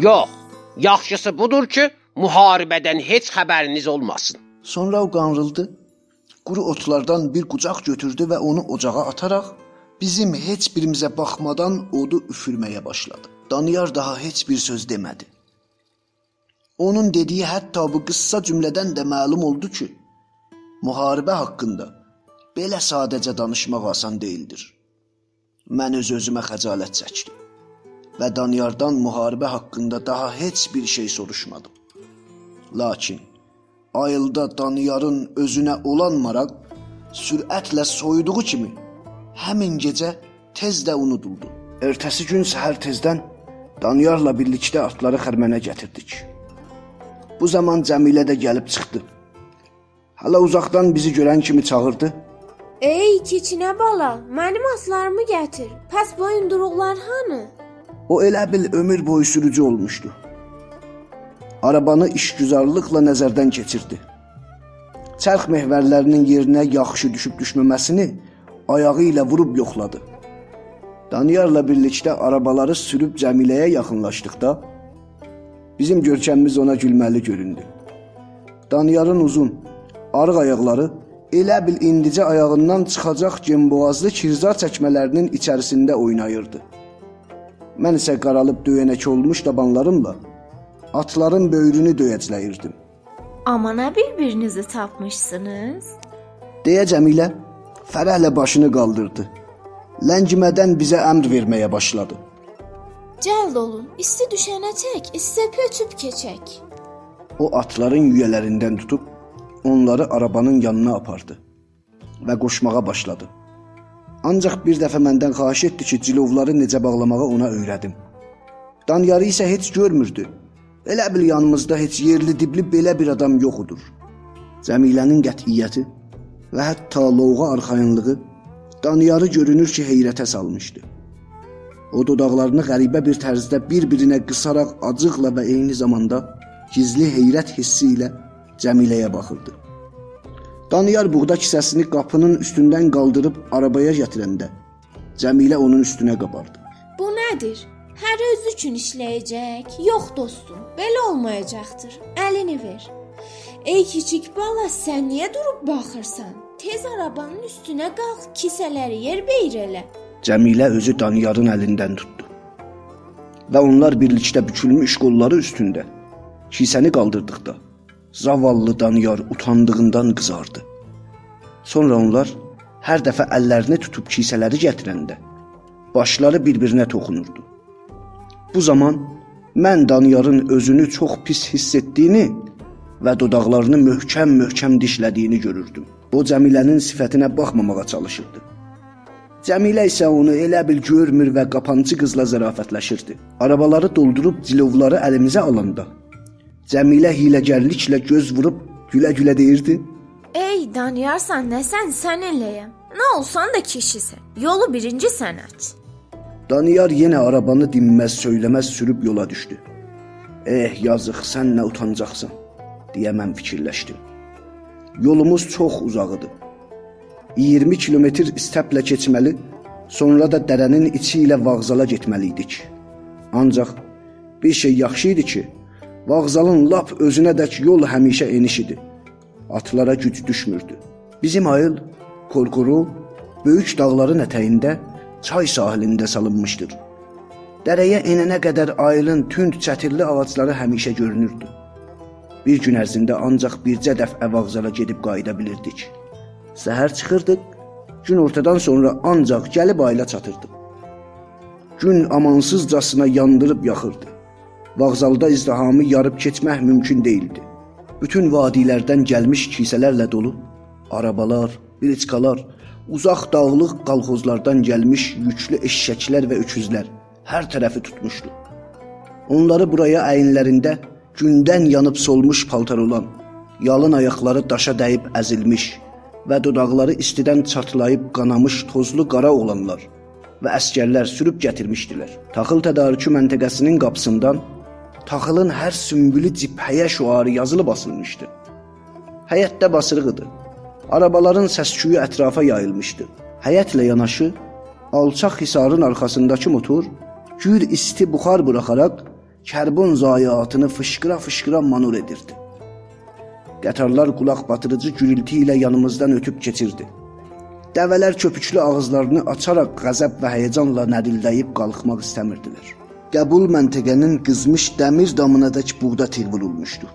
Yox, yaxşısı budur ki, müharibədən heç xəbəriniz olmasın. Sonra o qanrıldı. Quru otlardan bir qucaq götürdü və onu ocağa ataraq bizim heç birimizə baxmadan odu üfürməyə başladı. Daniyar daha heç bir söz demədi. Onun dediyi hətta bu qıssa cümlədən də məlum oldu ki, müharibə haqqında belə sadəcə danışmaq asan deyildir. Mən öz-özümə xəcalət çəkdim və Daniyardan müharibə haqqında daha heç bir şey soruşmadım. Lakin ayılda Daniyarın özünə olan maraq sürətlə soyuduğu kimi həmin gecə tez də unuduldu. Ertəsi gün səhər tezdən Daniyarla birlikdə atları xərmənə gətirdik. Bu zaman Cəmilə də gəlib çıxdı. Hələ uzaqdan bizi görən kimi çağırdı. Ey keçinə bala, mənim atlarımı gətir. Pəs boyunduruqlar hanı? O elə bil ömür boyu sürücü olmuşdu. Arabanı işgüzarlıqla nəzərdən keçirdi. Çərx mehvərlərinin yerinə yaxşı düşüb düşməməsini ayağı ilə vurub yoxladı. Daniyarla birlikdə arabaları sürüb Cəmiləyə yaxınlaşdıqda bizim görkəmimiz ona gülməli göründü. Daniyarın uzun, arıq ayaqları elə bil indicə ayağından çıxacaq gemboğazlı kirzar çəkmələrinin içərisində oynayırdı. Mən isə qaralıb döyənək olmuş dabanlarımla atların böyrünü döyəcləyirdim. Amana bir-birinizi tapmışsınız. deyə Cəmilə fərəhlə başını qaldırdı. Ləngimədən bizə əmr verməyə başladı. Cəld olun, isti düşənə çək, istəpi ötüb keçək. O atların yüyələrindən tutub onları arabanın yanına apardı və qoşmağa başladı. Ancaq bir dəfə məndən xahiş etdi ki, cilovları necə bağlamağı ona öyrədim. Danyarı isə heç görmürdü. Elə bil yanımızda heç yerli dibli belə bir adam yox idur. Cəmilənin qətiyyəti və hətta lovğa arxayınlığı Daniyarı görünür ki, heyrətə salmışdı. O dodaqlarını qəribə bir tərzdə bir-birinə qısaraq acıqla və eyni zamanda gizli heyrət hissi ilə Cəmiləyə baxırdı. Daniyar buğda kisəsini qapının üstündən qaldırıb arabaya gətirəndə Cəmilə onun üstünə qabardı. Bu nədir? Hər özü üçün işləyəcək. Yox dostum, belə olmayacaqdır. Əlini ver. Ey kiçik bala, sən niyə durub baxırsan? Tez arabanın üstünə qalx, kisələri yerbəyir elə. Cəmilə özü Daniyarın əlindən tutdu. Və onlar birlikdə bükülmüş qolları üstündə kisəni qaldırdıqda zavallı Daniyar utandığından qızardı. Sonra onlar hər dəfə əllərini tutub kisələri gətirəndə başları bir-birinə toxunurdu. Bu zaman mən Daniyarın özünü çox pis hiss etdiyini və dodaqlarını möhkəm-möhkəm dişlədiyini görürdüm. O Cəmilənin sifətinə baxmamağa çalışırdı. Cəmilə isə onu elə bil görmür və qapancı qızla zərafətləşirdi. Arabaları doldurub cilovları əlimizə alanda Cəmilə hiləgərliklə göz vurub gülə-gülə deyirdi: Ey Daniyarsan, nə sən sən eləyəm. Nə olsan da kişisən. Yolu birinci sən aç. Daniyar yenə arabanı dinməz, söyləməz sürüb yola düşdü. Eh, yazıq, sən nə utancaqsan, deyə mən fikirləşdim. Yolumuz çox uzaq idi. 20 kilometr istəplə keçməli, sonra da dərənin içi ilə vağzala getməli idik. Ancaq bir şey yaxşı idi ki, vağzalın lap özünədək yol həmişə eniş idi. Atlara güc düşmürdü. Bizim ayıl Korkuru böyük dağların ətəyində çay sahilində salınmışdır. Dərəyə enənə qədər ayılın tünd çətirli ağacları həmişə görünürdü. Bir gün ərzində ancaq bircə dəfə vağzala gedib qayıda bilirdik. Səhər çıxırdıq, gün ortadan sonra ancaq gəlib ayla çatırdıq. Gün amansızcasına yandırıb yaxırdı. Vağzalda izdihamı yarıb keçmək mümkün değildi. Bütün vadilərdən gəlmiş kisələrlə dolu arabalar, briçkalar, uzaq dağlıq qalxozlardan gəlmiş yüklü eşşəklər və öküzlər hər tərəfi tutmuşdu. Onları buraya əyinlərində gündən yanıb solmuş paltar olan, yalın ayaqları daşa dəyib əzilmiş və dodaqları istidən çatlayıb qanamış tozlu qara oğlanlar və əskərlər sürüb gətirmişdilər. Taxıl tədarükü məntəqəsinin qapısından taxılın hər sümbülü cibhəyə şüarı yazılıb asılmışdı. Həyətdə basırıq idi. Arabaların səs-küyü ətrafa yayılmışdı. Həyətlə yanaşı alçaq hisarın arxasındakı motor gür isti buxar buraxaraq kərbon zayiatını fışqıra-fışqıra manur edirdi. Qatarlar qulaq batırıcı gürültü ilə yanımızdan ötüb keçirdi. Dəvələr köpüklü ağızlarını açaraq qəzəb və həyəcanla nədildəyib qalxmaq istəmirdilər. Qəbul məntəqənin qızmış dəmir damınadək buğda tir vurulmuşdu.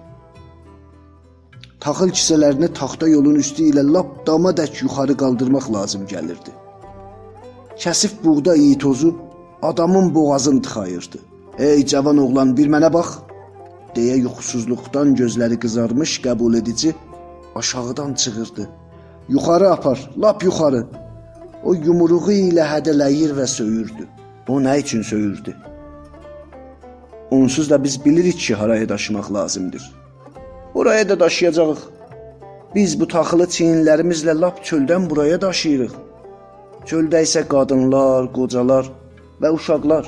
Taxıl kisələrini taxta yolun üstü ilə lap damadək yuxarı qaldırmaq lazım gəlirdi. Kəsif buğda iyi tozu adamın boğazını tıxayırdı. "Ey cavan oğlan, bir mənə bax!" deyə yuxusuzluqdan gözləri qızarmış qəbul edici aşağıdan çığırdı. "Yuxarı apar, lap yuxarı." O yumruğu ilə hədələyir və söyürdü. O nə üçün söyürdü? Onsuz da biz bilirik ki, haraya daşımaq lazımdır. Oraya da daşıyacağıq. Biz bu taxılı çiyinlərimizlə lap çöldən buraya daşıyırıq. Çöldə isə qadınlar, qocalar və uşaqlar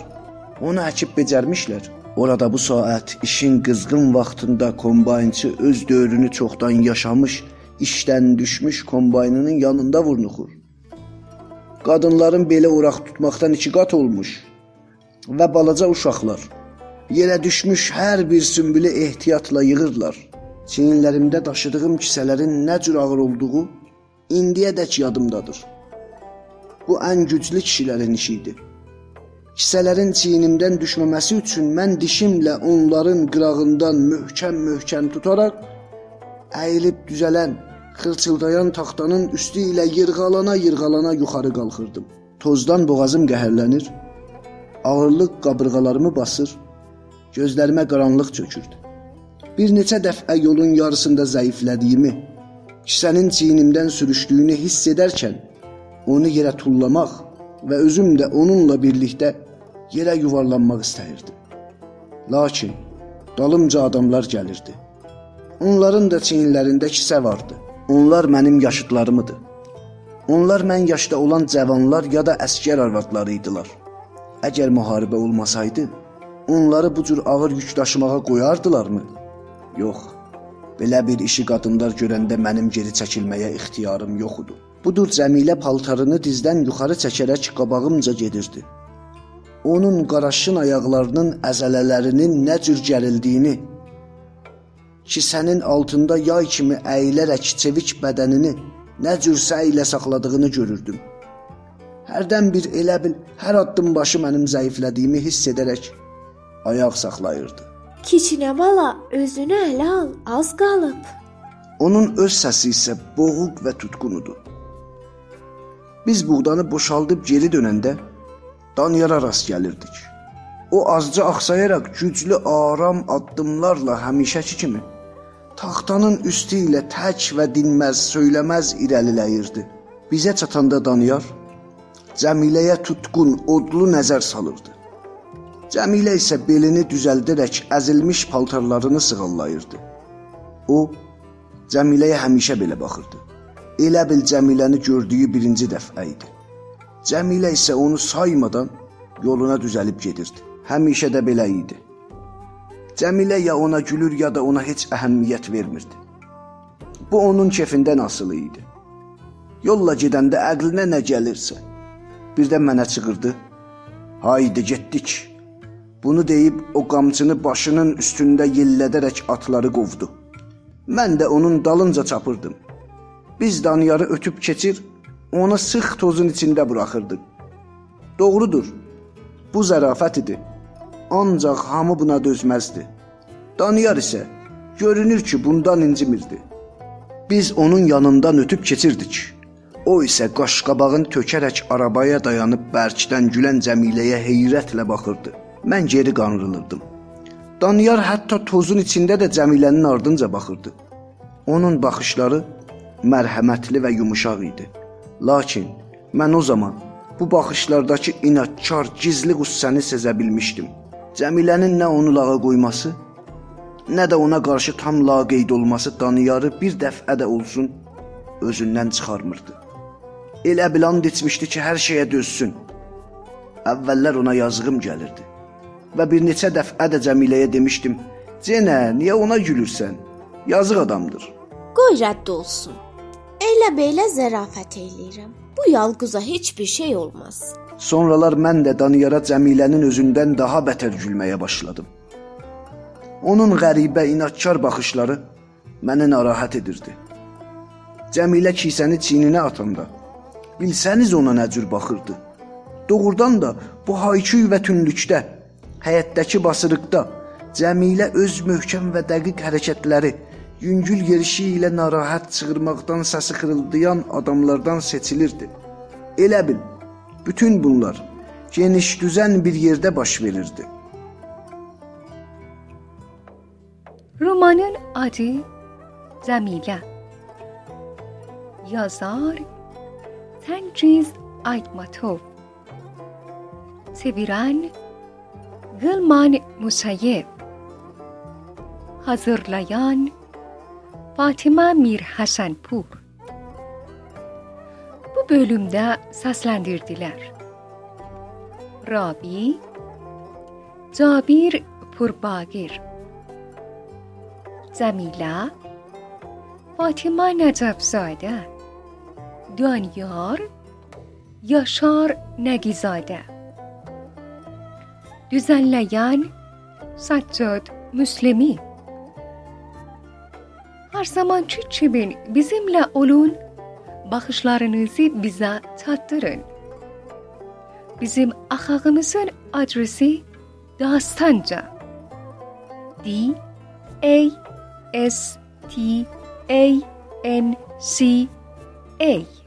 onu əkib becərmişlər. Orada bu saat işin qızğın vaxtında kombaynçı öz dövrünü çoxdan yaşamış, işdən düşmüş kombaynının yanında vurnuxur. Qadınların belə oraq tutmaqdan iki qat olmuş və balaca uşaqlar yerə düşmüş hər bir sümbülü ehtiyatla yığırlar. Çiyinlərimdə daşıdığım kisələrin nə cür ağır olduğu indiyədək yadımdadır. Bu ən güclü kişilərin işi idi. Kisələrin çiynimdən düşməməsi üçün mən dişimlə onların qırağından möhkəm-möhkəm tutaraq əyilib düzələn, xırçıldayan taxtanın üstü ilə yırğalana-yırğalana yuxarı qalxırdım. Tozdan boğazım qəhərlənir, ağırlıq qabırğalarımı basır, gözlərimə qaranlıq çökürdü. Bir neçə dəfə yolun yarısında zəiflədiyimi, kisənin çiynimdən sürüşdüyünü hiss edərkən onu yerə tullamaq və özüm də onunla birlikdə yerə yuvarlanmaq istəyirdim. Lakin dalımca adamlar gəlirdi. Onların da çiyinlərində kisə vardı. Onlar mənim yaşıdlarımdı. Onlar mən yaşda olan cavanlar ya da əskər arvadları idilər. Əgər müharibə olmasaydı, onları bu cür ağır yük daşımağa qoyardılarmı? Yox. Belə bir işi qadınlar görəndə mənim geri çəkilməyə ixtiyarım yox idi. Budur Cəmilə paltarını dizdən yuxarı çəkərək qabağımca gedirdi. Onun qaraşın ayaqlarının əzələlərinin nə cür gərildiyini, kisənin altında yay kimi əyilərək çevik bədənini nə cür səylə saxladığını görürdüm. Hərdən bir elə bil hər addım başı mənim zəiflədiyimi hiss edərək ayaq saxlayırdı. Kiçinə bala, özünü ələ al, az qalıb. Onun öz səsi isə boğuq və tutqunudur. Biz buğdanı boşaldıb geri dönəndə Danyara rast gəlirdik. O azca axsayaraq güclü, aram addımlarla həmişəki kimi taxtanın üstü ilə tək və dinməz, söyləməz irəliləyirdi. Bizə çatanda Danyar Cəmiləyə tutqun, odlu nəzər salırdı. Cəmilə isə belini düzəldərək əzilmiş paltarlarını sığallayırdı. O Cəmiləyə həmişə belə baxırdı. Elə bil Cəmiləni gördüyü birinci dəfə idi. Cəmilə isə onu saymadan yoluna düzəlib gedirdi. Həmişə də belə idi. Cəmilə ya ona gülür, ya da ona heç əhəmiyyət vermirdi. Bu onun kefindən asılı idi. Yolla gedəndə əqlinə nə gəlirsə, birdən mənə çığırdı. Haydi getdik. Bunu deyib o qamçını başının üstündə yellədərək atları qovdu. Mən də onun dalınca çapırdım. Biz Daniyarı ötüb keçir, onu sıx tozun içində buraxırdıq. Doğrudur. Bu zərafət idi. Ancaq hamı buna dözməzdi. Daniyar isə görünür ki, bundan incimirdi. Biz onun yanından ötüb keçirdik. O isə qaşqabağını tökərək arabaya dayanıb bərkdən gülən Cəmiləyə heyrətlə baxırdı. Mən geri qanrılırdım. Daniyar hətta tozun içində də Cəmilənin ardınca baxırdı. Onun baxışları mərhəmətli və yumşaq idi. Lakin mən o zaman bu baxışlardakı inadkar, gizli qüssəni sezə bilmişdim. Cəmilənin nə onu lağa qoyması, nə də ona qarşı tam laqeyd olması Daniyarı bir dəfə də olsun özündən çıxarmırdı. Elə bilan içmişdi ki, hər şeyə dözsün. Əvvəllər ona yazığım gəlirdi. Və bir neçə dəfə də Cəmiləyə demişdim: "Cenə, niyə ona gülürsən? Yazıq adamdır." Qoy rədd olsun. Elə belə zərafət eləyirəm. Bu yalquza heç bir şey olmaz. Sonralar mən də Daniyara Cəmilənin özündən daha bətər gülməyə başladım. Onun qəribə, inadkar baxışları məni narahat edirdi. Cəmilə kisəni çiyninə atanda bilsəniz ona nə cür baxırdı. Doğrudan da bu hayküy və tünlükdə, həyətdəki basırıqda Cəmilə öz möhkəm və dəqiq hərəkətləri, yüngül yerişi ilə narahat çığırmaqdan səsi xırıldayan adamlardan seçilirdi. Elə bil, bütün bunlar geniş düzən bir yerdə baş verirdi. Romanın adı Cəmilə. Yazar Tengiz Aytmatov. Çeviren Gılman Musayeb Hazırlayan Fatıma Mir Hasanpur Bu bölümde seslendirdiler. Rabi Cabir Purbagir Zamila Fatıma Necafzade دانیار Yaşar Negizade Düzenleyen Saccad Müslimi Her zamanki gibi bizimle olun, bakışlarınızı bize tattırın. Bizim ahağımızın adresi Dastanca. D A S T A N C A